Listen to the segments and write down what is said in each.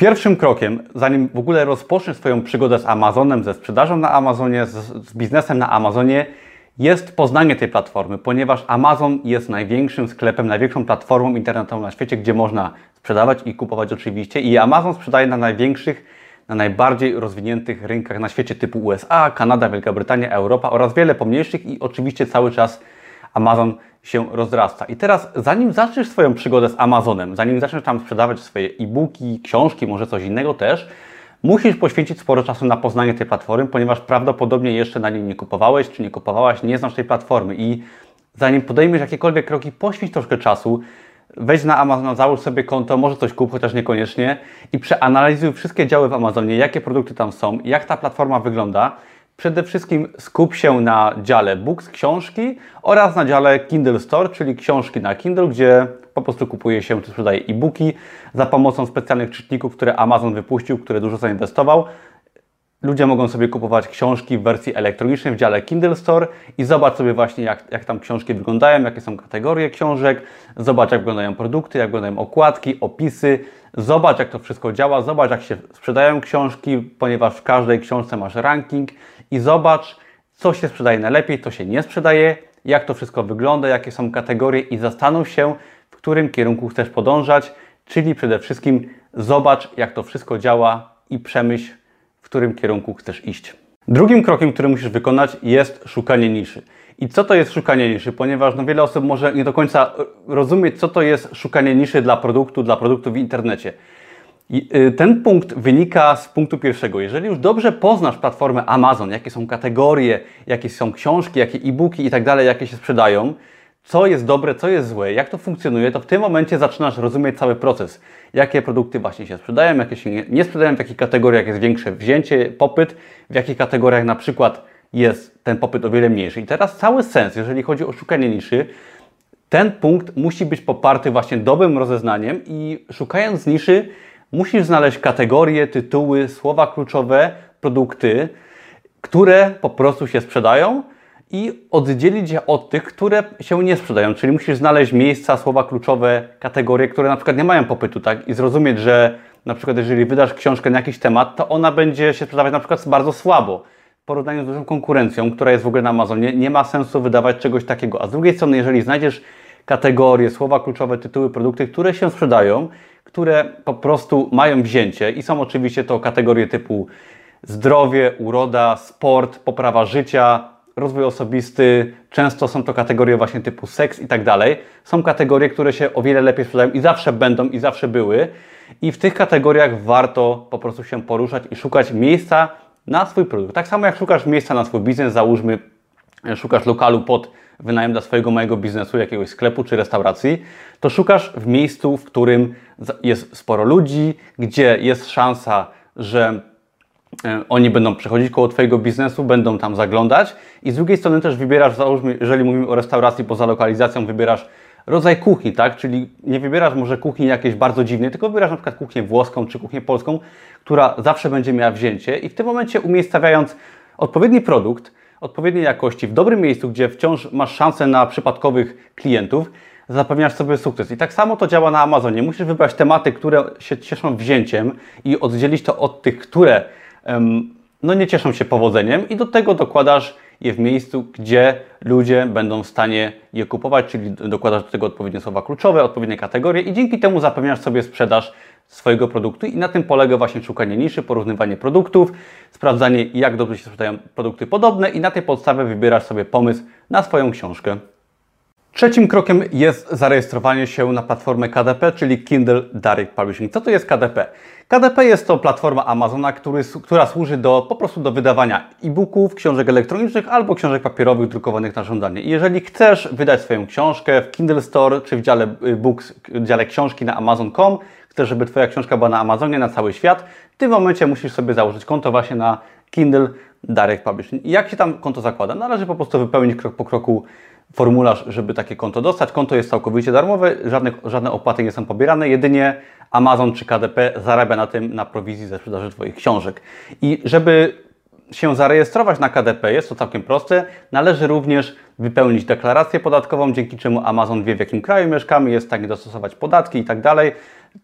Pierwszym krokiem, zanim w ogóle rozpoczniesz swoją przygodę z Amazonem, ze sprzedażą na Amazonie, z, z biznesem na Amazonie, jest poznanie tej platformy, ponieważ Amazon jest największym sklepem, największą platformą internetową na świecie, gdzie można sprzedawać i kupować oczywiście. I Amazon sprzedaje na największych, na najbardziej rozwiniętych rynkach na świecie typu USA, Kanada, Wielka Brytania, Europa oraz wiele pomniejszych i oczywiście cały czas Amazon się rozrasta. I teraz, zanim zaczniesz swoją przygodę z Amazonem, zanim zaczniesz tam sprzedawać swoje e-booki, książki, może coś innego też, musisz poświęcić sporo czasu na poznanie tej platformy, ponieważ prawdopodobnie jeszcze na niej nie kupowałeś, czy nie kupowałaś, nie znasz tej platformy i zanim podejmiesz jakiekolwiek kroki, poświęć troszkę czasu, wejdź na Amazon, załóż sobie konto, może coś kup, chociaż niekoniecznie i przeanalizuj wszystkie działy w Amazonie, jakie produkty tam są, jak ta platforma wygląda, Przede wszystkim skup się na dziale Books, książki oraz na dziale Kindle Store, czyli książki na Kindle, gdzie po prostu kupuje się czy sprzedaje e-booki za pomocą specjalnych czytników, które Amazon wypuścił, które dużo zainwestował. Ludzie mogą sobie kupować książki w wersji elektronicznej w dziale Kindle Store i zobacz sobie właśnie, jak, jak tam książki wyglądają, jakie są kategorie książek, zobacz, jak wyglądają produkty, jak wyglądają okładki, opisy, zobacz, jak to wszystko działa, zobacz, jak się sprzedają książki, ponieważ w każdej książce masz ranking i zobacz, co się sprzedaje najlepiej, co się nie sprzedaje, jak to wszystko wygląda, jakie są kategorie i zastanów się, w którym kierunku chcesz podążać, czyli przede wszystkim zobacz, jak to wszystko działa i przemyśl, w którym kierunku chcesz iść. Drugim krokiem, który musisz wykonać jest szukanie niszy. I co to jest szukanie niszy? Ponieważ no, wiele osób może nie do końca rozumieć, co to jest szukanie niszy dla produktu, dla produktu w internecie. Y, ten punkt wynika z punktu pierwszego. Jeżeli już dobrze poznasz platformę Amazon, jakie są kategorie, jakie są książki, jakie e-booki i tak dalej, jakie się sprzedają, co jest dobre, co jest złe, jak to funkcjonuje, to w tym momencie zaczynasz rozumieć cały proces. Jakie produkty właśnie się sprzedają, jakie się nie sprzedają, w jakich kategoriach jest większe wzięcie, popyt, w jakich kategoriach na przykład jest ten popyt o wiele mniejszy. I teraz cały sens, jeżeli chodzi o szukanie niszy, ten punkt musi być poparty właśnie dobrym rozeznaniem i szukając niszy, musisz znaleźć kategorie, tytuły, słowa kluczowe, produkty, które po prostu się sprzedają i oddzielić je od tych, które się nie sprzedają. Czyli musisz znaleźć miejsca, słowa kluczowe, kategorie, które na przykład nie mają popytu, tak? I zrozumieć, że na przykład jeżeli wydasz książkę na jakiś temat, to ona będzie się sprzedawać na przykład bardzo słabo. W porównaniu z dużą konkurencją, która jest w ogóle na Amazonie, nie ma sensu wydawać czegoś takiego. A z drugiej strony, jeżeli znajdziesz kategorie, słowa kluczowe, tytuły, produkty, które się sprzedają, które po prostu mają wzięcie i są oczywiście to kategorie typu zdrowie, uroda, sport, poprawa życia, rozwój osobisty, często są to kategorie właśnie typu seks i tak dalej. Są kategorie, które się o wiele lepiej sprzedają i zawsze będą i zawsze były. I w tych kategoriach warto po prostu się poruszać i szukać miejsca na swój produkt. Tak samo jak szukasz miejsca na swój biznes, załóżmy, szukasz lokalu pod wynajem dla swojego małego biznesu, jakiegoś sklepu czy restauracji, to szukasz w miejscu, w którym jest sporo ludzi, gdzie jest szansa, że e, oni będą przechodzić koło Twojego biznesu, będą tam zaglądać i z drugiej strony też wybierasz, załóżmy, jeżeli mówimy o restauracji poza lokalizacją, wybierasz rodzaj kuchni, tak? Czyli nie wybierasz może kuchni jakiejś bardzo dziwnej, tylko wybierasz na przykład kuchnię włoską czy kuchnię polską, która zawsze będzie miała wzięcie i w tym momencie umiejscawiając odpowiedni produkt, odpowiedniej jakości, w dobrym miejscu, gdzie wciąż masz szansę na przypadkowych klientów, zapewniasz sobie sukces. I tak samo to działa na Amazonie. Musisz wybrać tematy, które się cieszą wzięciem i oddzielić to od tych, które um, no nie cieszą się powodzeniem i do tego dokładasz je w miejscu, gdzie ludzie będą w stanie je kupować, czyli dokładasz do tego odpowiednie słowa kluczowe, odpowiednie kategorie i dzięki temu zapewniasz sobie sprzedaż swojego produktu i na tym polega właśnie szukanie niszy, porównywanie produktów, sprawdzanie jak dobrze się sprzedają produkty podobne i na tej podstawie wybierasz sobie pomysł na swoją książkę. Trzecim krokiem jest zarejestrowanie się na platformę KDP, czyli Kindle Direct Publishing. Co to jest KDP? KDP jest to platforma Amazona, który, która służy do, po prostu do wydawania e-booków, książek elektronicznych albo książek papierowych drukowanych na żądanie. I jeżeli chcesz wydać swoją książkę w Kindle Store czy w dziale y, books, w dziale książki na Amazon.com, chcesz, żeby Twoja książka była na Amazonie, na cały świat, w tym momencie musisz sobie założyć konto właśnie na Kindle Direct Publishing. I jak się tam konto zakłada? Należy po prostu wypełnić krok po kroku formularz, żeby takie konto dostać. Konto jest całkowicie darmowe, żadne, żadne opłaty nie są pobierane, jedynie Amazon czy KDP zarabia na tym na prowizji ze sprzedaży Twoich książek. I żeby się zarejestrować na KDP, jest to całkiem proste. Należy również wypełnić deklarację podatkową, dzięki czemu Amazon wie w jakim kraju mieszkamy, jest stanie dostosować podatki i tak dalej.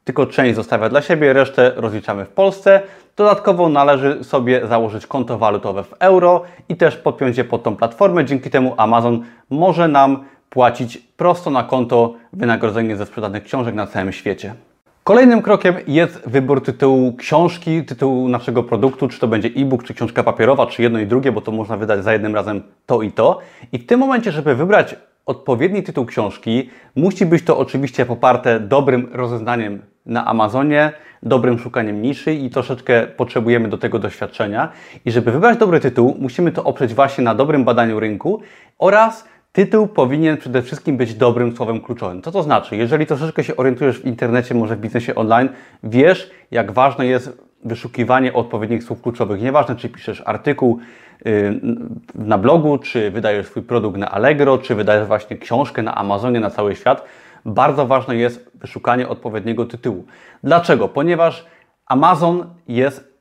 Tylko część zostawia dla siebie, resztę rozliczamy w Polsce. Dodatkowo należy sobie założyć konto walutowe w euro i też podpiąć je pod tą platformę. Dzięki temu Amazon może nam płacić prosto na konto wynagrodzenie ze sprzedanych książek na całym świecie. Kolejnym krokiem jest wybór tytułu książki, tytułu naszego produktu, czy to będzie e-book, czy książka papierowa, czy jedno i drugie, bo to można wydać za jednym razem to i to. I w tym momencie, żeby wybrać odpowiedni tytuł książki, musi być to oczywiście poparte dobrym rozeznaniem na Amazonie, dobrym szukaniem niszy i troszeczkę potrzebujemy do tego doświadczenia. I żeby wybrać dobry tytuł, musimy to oprzeć właśnie na dobrym badaniu rynku oraz Tytuł powinien przede wszystkim być dobrym słowem kluczowym. Co to znaczy? Jeżeli troszeczkę się orientujesz w internecie, może w biznesie online, wiesz, jak ważne jest wyszukiwanie odpowiednich słów kluczowych. Nieważne, czy piszesz artykuł na blogu, czy wydajesz swój produkt na Allegro, czy wydajesz właśnie książkę na Amazonie na cały świat. Bardzo ważne jest wyszukanie odpowiedniego tytułu. Dlaczego? Ponieważ Amazon jest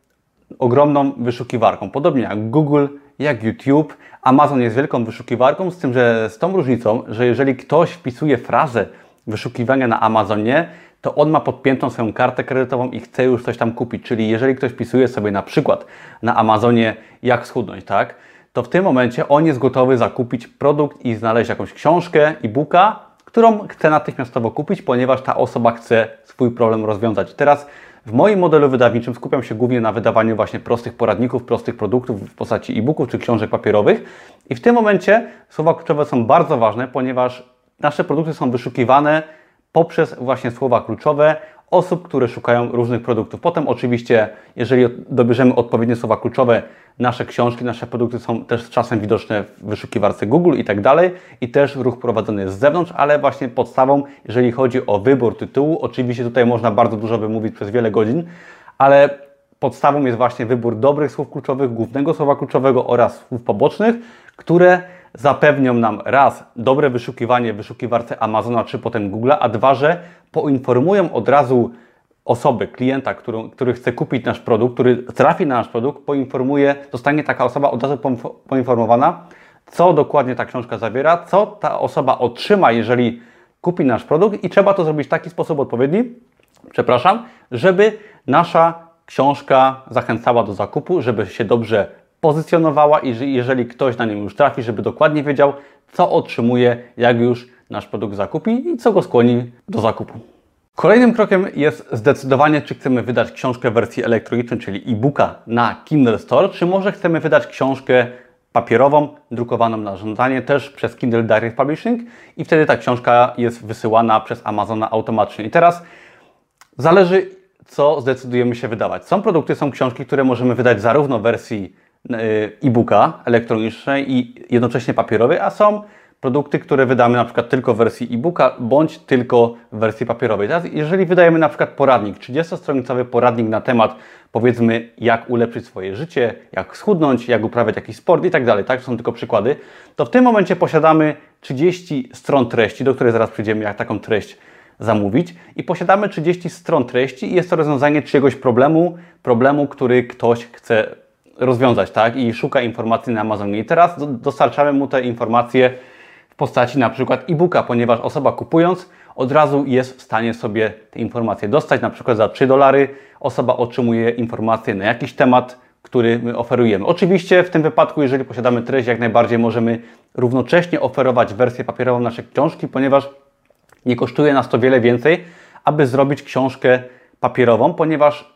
ogromną wyszukiwarką. Podobnie jak Google, jak YouTube. Amazon jest wielką wyszukiwarką, z tym, że z tą różnicą, że jeżeli ktoś wpisuje frazę wyszukiwania na Amazonie, to on ma podpiętą swoją kartę kredytową i chce już coś tam kupić. Czyli jeżeli ktoś wpisuje sobie na przykład na Amazonie jak schudnąć, tak, to w tym momencie on jest gotowy zakupić produkt i znaleźć jakąś książkę, e-booka, którą chce natychmiastowo kupić, ponieważ ta osoba chce swój problem rozwiązać. Teraz w moim modelu wydawniczym skupiam się głównie na wydawaniu właśnie prostych poradników, prostych produktów w postaci e-booków czy książek papierowych. I w tym momencie słowa kluczowe są bardzo ważne, ponieważ nasze produkty są wyszukiwane poprzez właśnie słowa kluczowe osób, które szukają różnych produktów. Potem oczywiście, jeżeli dobierzemy odpowiednie słowa kluczowe, nasze książki, nasze produkty są też czasem widoczne w wyszukiwarce Google i tak dalej i też ruch prowadzony jest z zewnątrz, ale właśnie podstawą, jeżeli chodzi o wybór tytułu, oczywiście tutaj można bardzo dużo wymówić przez wiele godzin, ale podstawą jest właśnie wybór dobrych słów kluczowych, głównego słowa kluczowego oraz słów pobocznych, które zapewnią nam raz dobre wyszukiwanie w wyszukiwarce Amazona czy potem Google'a, a dwa, że poinformują od razu osoby, klienta, który, który chce kupić nasz produkt, który trafi na nasz produkt, poinformuje, zostanie taka osoba od razu poinformowana, co dokładnie ta książka zawiera, co ta osoba otrzyma, jeżeli kupi nasz produkt i trzeba to zrobić w taki sposób odpowiedni, przepraszam, żeby nasza książka zachęcała do zakupu, żeby się dobrze pozycjonowała i jeżeli ktoś na nią już trafi, żeby dokładnie wiedział, co otrzymuje, jak już nasz produkt zakupi i co go skłoni do zakupu. Kolejnym krokiem jest zdecydowanie, czy chcemy wydać książkę w wersji elektronicznej, czyli e-booka na Kindle Store, czy może chcemy wydać książkę papierową, drukowaną na żądanie, też przez Kindle Direct Publishing i wtedy ta książka jest wysyłana przez Amazona automatycznie. I teraz zależy, co zdecydujemy się wydawać. Są produkty, są książki, które możemy wydać zarówno w wersji e-booka elektronicznej i jednocześnie papierowej, a są produkty, które wydamy na przykład tylko w wersji e-booka bądź tylko w wersji papierowej. Teraz jeżeli wydajemy na przykład poradnik, 30-stronicowy poradnik na temat powiedzmy jak ulepszyć swoje życie, jak schudnąć, jak uprawiać jakiś sport i tak dalej, tak, to są tylko przykłady, to w tym momencie posiadamy 30 stron treści, do której zaraz przyjdziemy, jak taką treść zamówić i posiadamy 30 stron treści i jest to rozwiązanie czyjegoś problemu, problemu, który ktoś chce rozwiązać, tak, i szuka informacji na Amazonie. I teraz dostarczamy mu te informacje w postaci na przykład e-booka, ponieważ osoba kupując od razu jest w stanie sobie te informacje dostać, na przykład za 3 dolary osoba otrzymuje informacje na jakiś temat, który my oferujemy. Oczywiście w tym wypadku, jeżeli posiadamy treść, jak najbardziej możemy równocześnie oferować wersję papierową naszej książki, ponieważ nie kosztuje nas to wiele więcej, aby zrobić książkę papierową, ponieważ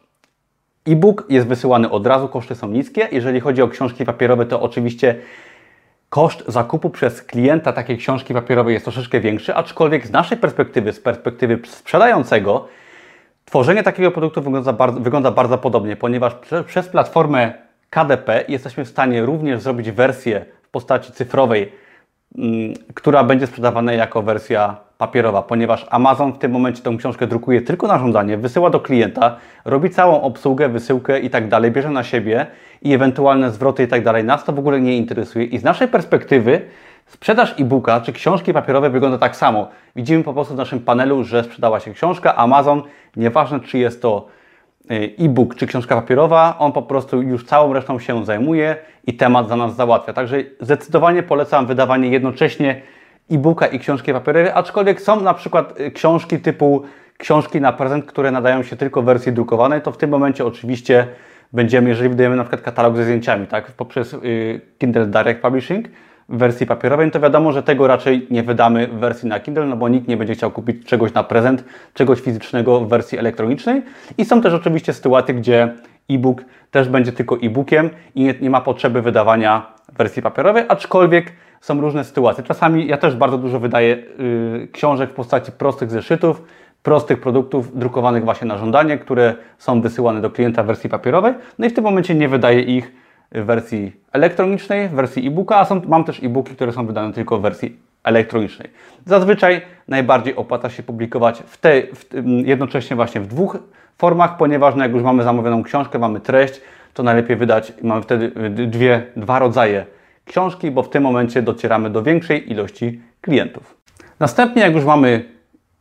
e-book jest wysyłany od razu, koszty są niskie. Jeżeli chodzi o książki papierowe, to oczywiście koszt zakupu przez klienta takiej książki papierowej jest troszeczkę większy, aczkolwiek z naszej perspektywy, z perspektywy sprzedającego, tworzenie takiego produktu wygląda bardzo, wygląda bardzo podobnie, ponieważ prze, przez platformę KDP jesteśmy w stanie również zrobić wersję w postaci cyfrowej, mm, która będzie sprzedawana jako wersja papierowa, ponieważ Amazon w tym momencie tą książkę drukuje tylko na żądanie, wysyła do klienta, robi całą obsługę, wysyłkę i tak dalej, bierze na siebie i ewentualne zwroty i tak dalej. Nas to w ogóle nie interesuje i z naszej perspektywy sprzedaż e-booka czy książki papierowe wygląda tak samo. Widzimy po prostu w naszym panelu, że sprzedała się książka, Amazon, nieważne czy jest to e, e-book czy książka papierowa, on po prostu już całą resztą się zajmuje i temat za nas załatwia. Także zdecydowanie polecam wydawanie jednocześnie e-booka i książki papierowe, aczkolwiek są na przykład y, książki typu książki na prezent, które nadają się tylko w wersji drukowanej, to w tym momencie oczywiście będziemy, jeżeli wydajemy na przykład katalog ze zdjęciami, tak, poprzez y, Kindle Direct Publishing w wersji papierowej, to wiadomo, że tego raczej nie wydamy w wersji na Kindle, no bo nikt nie będzie chciał kupić czegoś na prezent, czegoś fizycznego w wersji elektronicznej. I są też oczywiście sytuacje, gdzie e-book też będzie tylko e-bookiem i nie, nie ma potrzeby wydawania wersji papierowej, aczkolwiek są różne sytuacje. Czasami ja też bardzo dużo wydaję yy, książek w postaci prostych zeszytów, prostych produktów drukowanych właśnie na żądanie, które są wysyłane do klienta w wersji papierowej. No i w tym momencie nie wydaję ich w wersji elektronicznej, w wersji e-booka, a są, mam też e-booki, które są wydane tylko w wersji elektronicznej. Zazwyczaj najbardziej opłaca się publikować w te, w, jednocześnie właśnie w dwóch formach, ponieważ no jak już mamy zamówioną książkę, mamy treść, to najlepiej wydać, mamy wtedy dwie, dwa rodzaje książki, bo w tym momencie docieramy do większej ilości klientów. Następnie, jak już mamy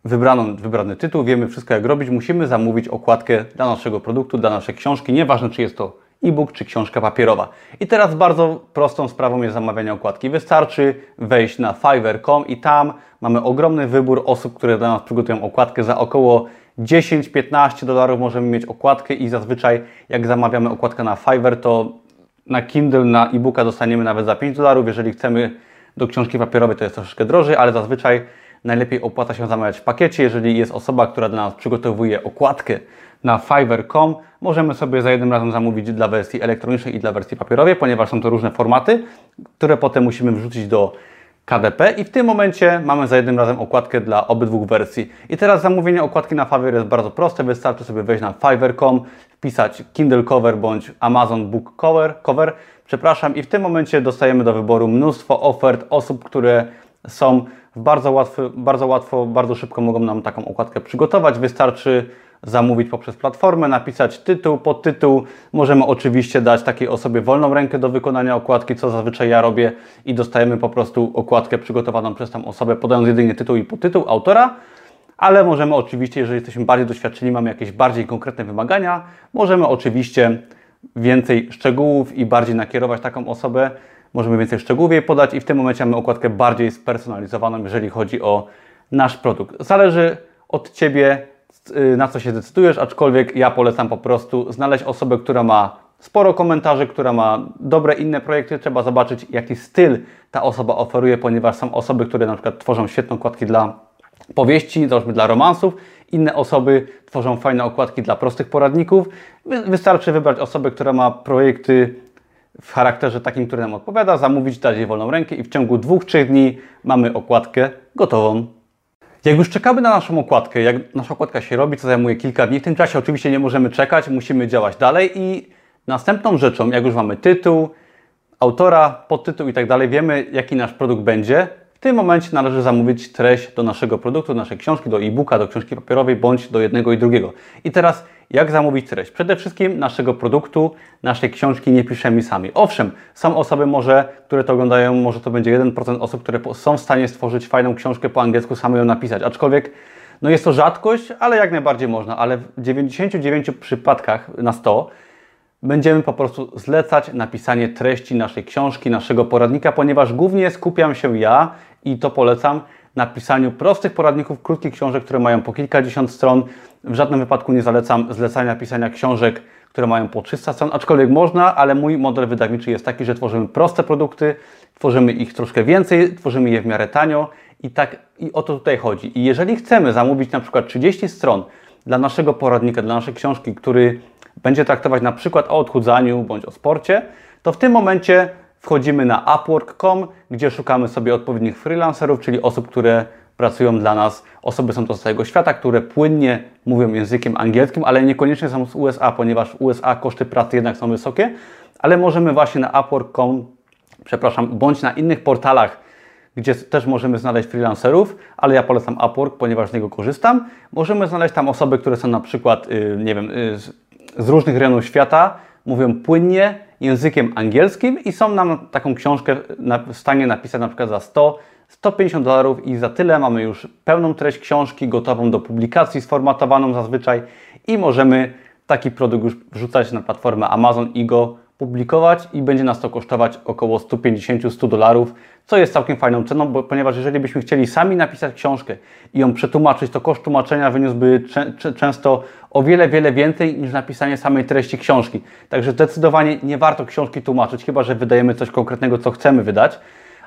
wybraną, wybrany tytuł, wiemy wszystko jak robić, musimy zamówić okładkę dla naszego produktu, dla naszej książki, nieważne czy jest to e-book czy książka papierowa. I teraz bardzo prostą sprawą jest zamawianie okładki. Wystarczy wejść na fiverr.com i tam mamy ogromny wybór osób, które dla nas przygotują okładkę za około 10-15 dolarów możemy mieć okładkę i zazwyczaj jak zamawiamy okładkę na Fiverr, to na Kindle, na e-booka dostaniemy nawet za 5 dolarów. Jeżeli chcemy do książki papierowej, to jest troszeczkę drożej, ale zazwyczaj najlepiej opłaca się zamawiać w pakiecie. Jeżeli jest osoba, która dla nas przygotowuje okładkę na fiverr.com, możemy sobie za jednym razem zamówić dla wersji elektronicznej i dla wersji papierowej, ponieważ są to różne formaty, które potem musimy wrzucić do KDP i w tym momencie mamy za jednym razem okładkę dla obydwu wersji. I teraz zamówienie okładki na Fiverr jest bardzo proste, wystarczy sobie wejść na fiverr.com, wpisać Kindle Cover bądź Amazon Book Cover, cover przepraszam i w tym momencie dostajemy do wyboru mnóstwo ofert osób, które są bardzo łatwo, bardzo łatwo, bardzo szybko mogą nam taką okładkę przygotować. Wystarczy zamówić poprzez platformę, napisać tytuł, podtytuł. Możemy oczywiście dać takiej osobie wolną rękę do wykonania okładki, co zazwyczaj ja robię i dostajemy po prostu okładkę przygotowaną przez tą osobę, podając jedynie tytuł i podtytuł autora. Ale możemy oczywiście, jeżeli jesteśmy bardziej doświadczeni, mamy jakieś bardziej konkretne wymagania, możemy oczywiście więcej szczegółów i bardziej nakierować taką osobę, możemy więcej szczegółów jej podać i w tym momencie mamy okładkę bardziej spersonalizowaną, jeżeli chodzi o nasz produkt. Zależy od Ciebie, na co się decydujesz, aczkolwiek ja polecam po prostu znaleźć osobę, która ma sporo komentarzy, która ma dobre inne projekty. Trzeba zobaczyć, jaki styl ta osoba oferuje, ponieważ są osoby, które na przykład tworzą świetne okładki dla powieści, załóżmy dla romansów. Inne osoby tworzą fajne okładki dla prostych poradników. Wystarczy wybrać osobę, która ma projekty w charakterze takim, który nam odpowiada, zamówić, dać jej wolną rękę i w ciągu dwóch, trzech dni mamy okładkę gotową. Jak już czekamy na naszą okładkę, jak nasza okładka się robi, co zajmuje kilka dni, w tym czasie oczywiście nie możemy czekać, musimy działać dalej i następną rzeczą, jak już mamy tytuł, autora, podtytuł i tak dalej, wiemy jaki nasz produkt będzie, w tym momencie należy zamówić treść do naszego produktu, do naszej książki, do e-booka, do książki papierowej bądź do jednego i drugiego. I teraz jak zamówić treść? Przede wszystkim naszego produktu, naszej książki nie piszemy sami. Owszem, są osoby może, które to oglądają, może to będzie 1% osób, które są w stanie stworzyć fajną książkę po angielsku, same ją napisać. Aczkolwiek no jest to rzadkość, ale jak najbardziej można. Ale w 99 przypadkach na 100 będziemy po prostu zlecać napisanie treści naszej książki, naszego poradnika, ponieważ głównie skupiam się ja i to polecam na pisaniu prostych poradników, krótkich książek, które mają po kilkadziesiąt stron. W żadnym wypadku nie zalecam zlecania pisania książek, które mają po 300 stron, aczkolwiek można, ale mój model wydawniczy jest taki, że tworzymy proste produkty, tworzymy ich troszkę więcej, tworzymy je w miarę tanio i tak i o to tutaj chodzi. I jeżeli chcemy zamówić na przykład 30 stron dla naszego poradnika, dla naszej książki, który będzie traktować na przykład o odchudzaniu bądź o sporcie, to w tym momencie wchodzimy na upwork.com, gdzie szukamy sobie odpowiednich freelancerów, czyli osób, które pracują dla nas. Osoby są to z całego świata, które płynnie mówią językiem angielskim, ale niekoniecznie są z USA, ponieważ w USA koszty pracy jednak są wysokie, ale możemy właśnie na upwork.com, przepraszam, bądź na innych portalach, gdzie też możemy znaleźć freelancerów, ale ja polecam Upwork, ponieważ z niego korzystam. Możemy znaleźć tam osoby, które są na przykład, y, nie wiem, y, z różnych rejonów świata, mówią płynnie językiem angielskim i są nam taką książkę w stanie napisać na przykład za 100 150 dolarów i za tyle mamy już pełną treść książki, gotową do publikacji, sformatowaną zazwyczaj i możemy taki produkt już wrzucać na platformę Amazon i go publikować i będzie nas to kosztować około 150-100 dolarów, co jest całkiem fajną ceną, bo, ponieważ jeżeli byśmy chcieli sami napisać książkę i ją przetłumaczyć, to koszt tłumaczenia wyniósłby często o wiele, wiele więcej niż napisanie samej treści książki. Także zdecydowanie nie warto książki tłumaczyć, chyba że wydajemy coś konkretnego, co chcemy wydać,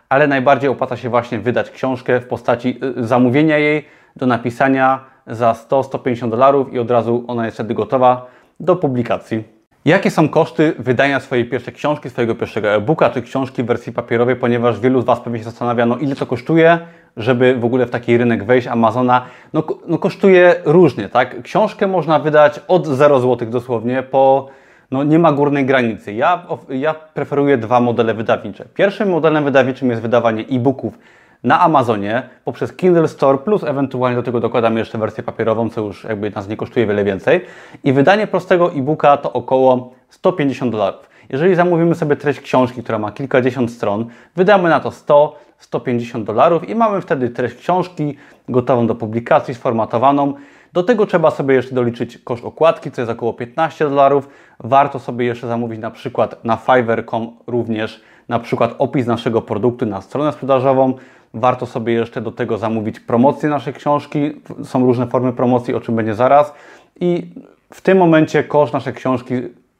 ale najbardziej opłaca się właśnie wydać książkę w postaci y, zamówienia jej do napisania za 100-150 dolarów i od razu ona jest wtedy gotowa do publikacji. Jakie są koszty wydania swojej pierwszej książki, swojego pierwszego e-booka czy książki w wersji papierowej, ponieważ wielu z Was pewnie się zastanawia, no ile to kosztuje, żeby w ogóle w taki rynek wejść Amazona. No, no kosztuje różnie, tak? Książkę można wydać od 0 zł dosłownie po no nie ma górnej granicy. Ja, ja preferuję dwa modele wydawnicze. Pierwszym modelem wydawniczym jest wydawanie e-booków na Amazonie poprzez Kindle Store, plus ewentualnie do tego dokładamy jeszcze wersję papierową, co już jakby nas nie kosztuje wiele więcej. I wydanie prostego e-booka to około 150 dolarów. Jeżeli zamówimy sobie treść książki, która ma kilkadziesiąt stron, wydamy na to 100, 150 dolarów i mamy wtedy treść książki gotową do publikacji, sformatowaną. Do tego trzeba sobie jeszcze doliczyć koszt okładki, co jest około 15 dolarów. Warto sobie jeszcze zamówić na przykład na Fiverr.com również na przykład opis naszego produktu na stronę sprzedażową. Warto sobie jeszcze do tego zamówić promocję naszej książki. Są różne formy promocji, o czym będzie zaraz. I w tym momencie koszt naszej książki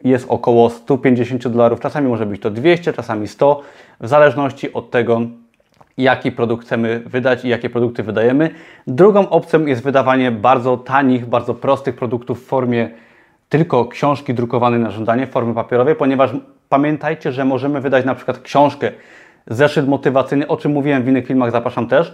jest około 150 dolarów. Czasami może być to 200, czasami 100, w zależności od tego, jaki produkt chcemy wydać i jakie produkty wydajemy. Drugą opcją jest wydawanie bardzo tanich, bardzo prostych produktów w formie tylko książki drukowanej na żądanie, w formie papierowej, ponieważ pamiętajcie, że możemy wydać na przykład książkę, zeszyt motywacyjny, o czym mówiłem w innych filmach, zapraszam też.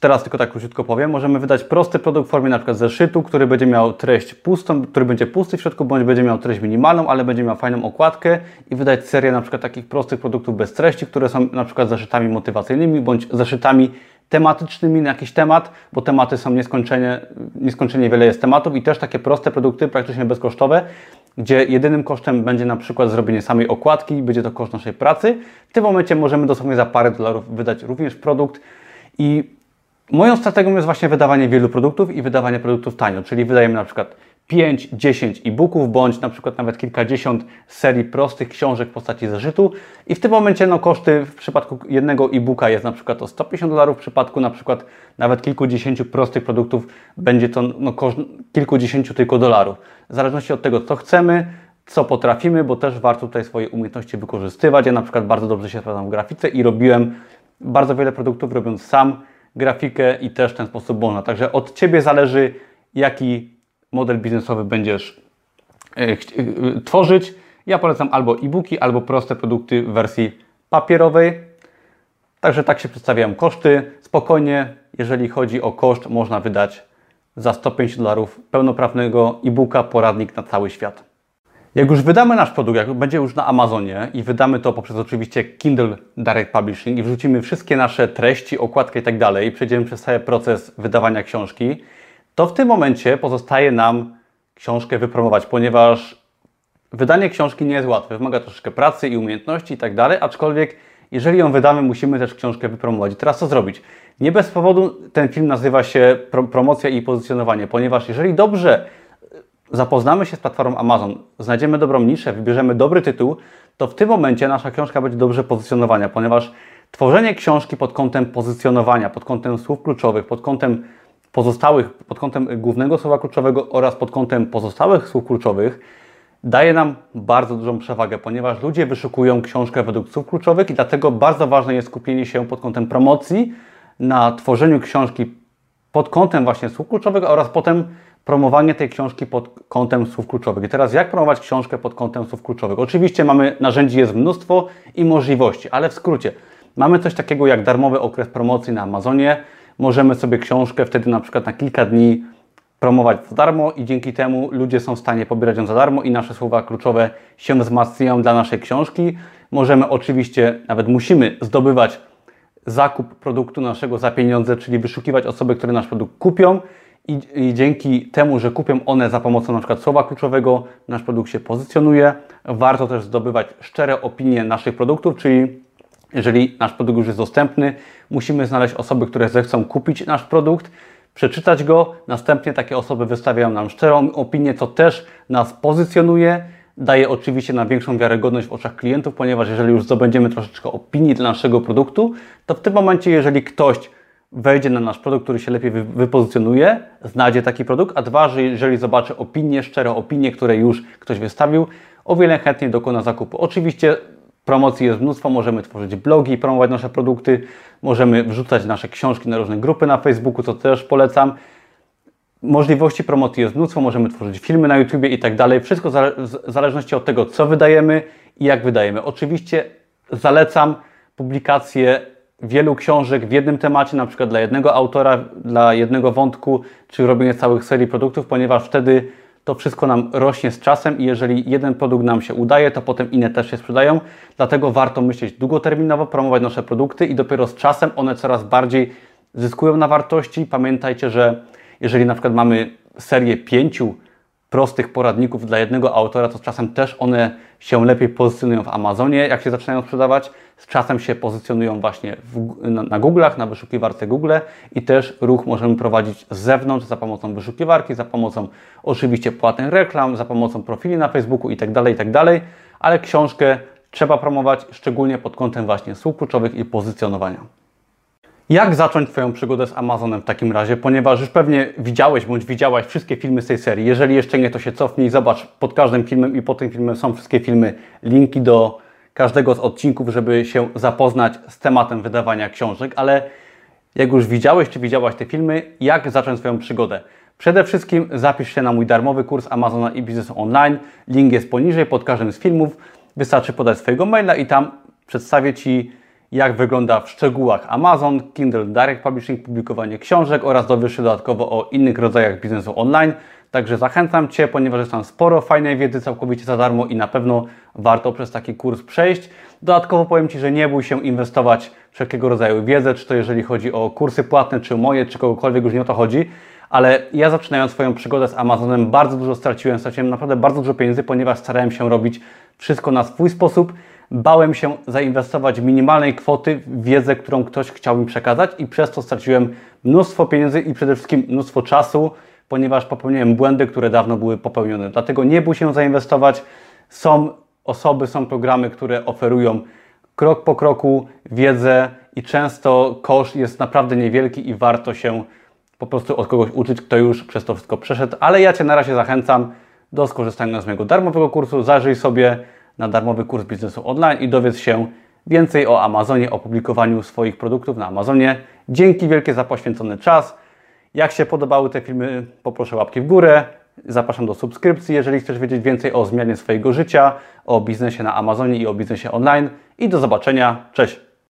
Teraz tylko tak króciutko powiem. Możemy wydać prosty produkt w formie przykład zeszytu, który będzie miał treść pustą, który będzie pusty w środku, bądź będzie miał treść minimalną, ale będzie miał fajną okładkę i wydać serię przykład takich prostych produktów bez treści, które są przykład zeszytami motywacyjnymi, bądź zeszytami tematycznymi na jakiś temat, bo tematy są nieskończenie, nieskończenie wiele jest tematów i też takie proste produkty, praktycznie bezkosztowe, gdzie jedynym kosztem będzie na przykład zrobienie samej okładki, będzie to koszt naszej pracy. W tym momencie możemy dosłownie za parę dolarów wydać również produkt i Moją strategią jest właśnie wydawanie wielu produktów i wydawanie produktów tanio, czyli wydajemy na przykład 5, 10 e-booków, bądź na przykład nawet kilkadziesiąt serii prostych książek w postaci zeszytu i w tym momencie no, koszty w przypadku jednego e-booka jest na przykład o 150 dolarów, w przypadku na przykład nawet kilkudziesięciu prostych produktów będzie to no, koszt kilkudziesięciu tylko dolarów. W zależności od tego, co chcemy, co potrafimy, bo też warto tutaj swoje umiejętności wykorzystywać. Ja na przykład bardzo dobrze się sprawdzam w grafice i robiłem bardzo wiele produktów robiąc sam, grafikę i też w ten sposób można. Także od Ciebie zależy, jaki model biznesowy będziesz e, e, tworzyć. Ja polecam albo e-booki, albo proste produkty w wersji papierowej. Także tak się przedstawiają koszty. Spokojnie, jeżeli chodzi o koszt, można wydać za 150 dolarów pełnoprawnego e-booka, poradnik na cały świat. Jak już wydamy nasz produkt, jak będzie już na Amazonie i wydamy to poprzez oczywiście Kindle Direct Publishing i wrzucimy wszystkie nasze treści, okładkę i tak dalej przejdziemy przez cały proces wydawania książki, to w tym momencie pozostaje nam książkę wypromować, ponieważ wydanie książki nie jest łatwe, wymaga troszeczkę pracy i umiejętności i tak dalej, aczkolwiek jeżeli ją wydamy, musimy też książkę wypromować. I teraz co zrobić? Nie bez powodu ten film nazywa się Promocja i pozycjonowanie, ponieważ jeżeli dobrze zapoznamy się z platformą Amazon, znajdziemy dobrą niszę, wybierzemy dobry tytuł, to w tym momencie nasza książka będzie dobrze pozycjonowana, ponieważ tworzenie książki pod kątem pozycjonowania, pod kątem słów kluczowych, pod kątem pozostałych, pod kątem głównego słowa kluczowego oraz pod kątem pozostałych słów kluczowych daje nam bardzo dużą przewagę, ponieważ ludzie wyszukują książkę według słów kluczowych i dlatego bardzo ważne jest skupienie się pod kątem promocji na tworzeniu książki pod kątem właśnie słów kluczowych oraz potem promowanie tej książki pod kątem słów kluczowych. I teraz jak promować książkę pod kątem słów kluczowych? Oczywiście mamy narzędzi jest mnóstwo i możliwości, ale w skrócie mamy coś takiego jak darmowy okres promocji na Amazonie. Możemy sobie książkę wtedy na przykład na kilka dni promować za darmo i dzięki temu ludzie są w stanie pobierać ją za darmo i nasze słowa kluczowe się wzmacniają dla naszej książki. Możemy oczywiście, nawet musimy zdobywać zakup produktu naszego za pieniądze, czyli wyszukiwać osoby, które nasz produkt kupią i, i, dzięki temu, że kupią one za pomocą na przykład słowa kluczowego, nasz produkt się pozycjonuje. Warto też zdobywać szczere opinie naszych produktów, czyli jeżeli nasz produkt już jest dostępny, musimy znaleźć osoby, które zechcą kupić nasz produkt, przeczytać go, następnie takie osoby wystawiają nam szczerą opinię, co też nas pozycjonuje, daje oczywiście nam większą wiarygodność w oczach klientów, ponieważ jeżeli już zdobędziemy troszeczkę opinii dla naszego produktu, to w tym momencie, jeżeli ktoś wejdzie na nasz produkt, który się lepiej wypozycjonuje, znajdzie taki produkt, a dwa, że jeżeli zobaczy opinie, szczere opinie, które już ktoś wystawił, o wiele chętniej dokona zakupu. Oczywiście promocji jest mnóstwo, możemy tworzyć blogi promować nasze produkty, możemy wrzucać nasze książki na różne grupy na Facebooku, co też polecam. Możliwości promocji jest mnóstwo, możemy tworzyć filmy na YouTube i tak dalej. Wszystko w zależności od tego, co wydajemy i jak wydajemy. Oczywiście zalecam publikację wielu książek w jednym temacie, na przykład dla jednego autora, dla jednego wątku, czy robienie całych serii produktów, ponieważ wtedy to wszystko nam rośnie z czasem i jeżeli jeden produkt nam się udaje, to potem inne też się sprzedają. Dlatego warto myśleć długoterminowo, promować nasze produkty i dopiero z czasem one coraz bardziej zyskują na wartości. Pamiętajcie, że jeżeli na przykład mamy serię pięciu prostych poradników dla jednego autora, to czasem też one się lepiej pozycjonują w Amazonie, jak się zaczynają sprzedawać. Z czasem się pozycjonują właśnie w, na, na Google'ach, na wyszukiwarce Google i też ruch możemy prowadzić z zewnątrz za pomocą wyszukiwarki, za pomocą oczywiście płatnych reklam, za pomocą profili na Facebooku itd., tak itd., tak ale książkę trzeba promować szczególnie pod kątem właśnie słów kluczowych i pozycjonowania. Jak zacząć Twoją przygodę z Amazonem w takim razie? Ponieważ już pewnie widziałeś bądź widziałaś wszystkie filmy z tej serii. Jeżeli jeszcze nie, to się cofnij zobacz pod każdym filmem i pod tym filmem są wszystkie filmy, linki do każdego z odcinków, żeby się zapoznać z tematem wydawania książek. Ale jak już widziałeś czy widziałaś te filmy, jak zacząć swoją przygodę? Przede wszystkim zapisz się na mój darmowy kurs Amazona i biznesu online. Link jest poniżej pod każdym z filmów. Wystarczy podać swojego maila i tam przedstawię Ci jak wygląda w szczegółach Amazon, Kindle Direct Publishing, publikowanie książek oraz dowiesz się dodatkowo o innych rodzajach biznesu online. Także zachęcam Cię, ponieważ jest tam sporo fajnej wiedzy całkowicie za darmo i na pewno warto przez taki kurs przejść. Dodatkowo powiem Ci, że nie bój się inwestować wszelkiego rodzaju wiedzę, czy to jeżeli chodzi o kursy płatne, czy moje, czy kogokolwiek, już nie o to chodzi. Ale ja zaczynając swoją przygodę z Amazonem bardzo dużo straciłem, straciłem naprawdę bardzo dużo pieniędzy, ponieważ starałem się robić wszystko na swój sposób bałem się zainwestować minimalnej kwoty w wiedzę, którą ktoś chciał mi przekazać i przez to straciłem mnóstwo pieniędzy i przede wszystkim mnóstwo czasu, ponieważ popełniłem błędy, które dawno były popełnione. Dlatego nie bój się zainwestować. Są osoby, są programy, które oferują krok po kroku wiedzę i często koszt jest naprawdę niewielki i warto się po prostu od kogoś uczyć, kto już przez to wszystko przeszedł. Ale ja Cię na razie zachęcam do skorzystania z mojego darmowego kursu. Zajrzyj sobie na darmowy kurs biznesu online i dowiedz się więcej o Amazonie, o publikowaniu swoich produktów na Amazonie. Dzięki wielkie za poświęcony czas. Jak się podobały te filmy, poproszę łapki w górę. Zapraszam do subskrypcji, jeżeli chcesz wiedzieć więcej o zmianie swojego życia, o biznesie na Amazonie i o biznesie online. I do zobaczenia. Cześć!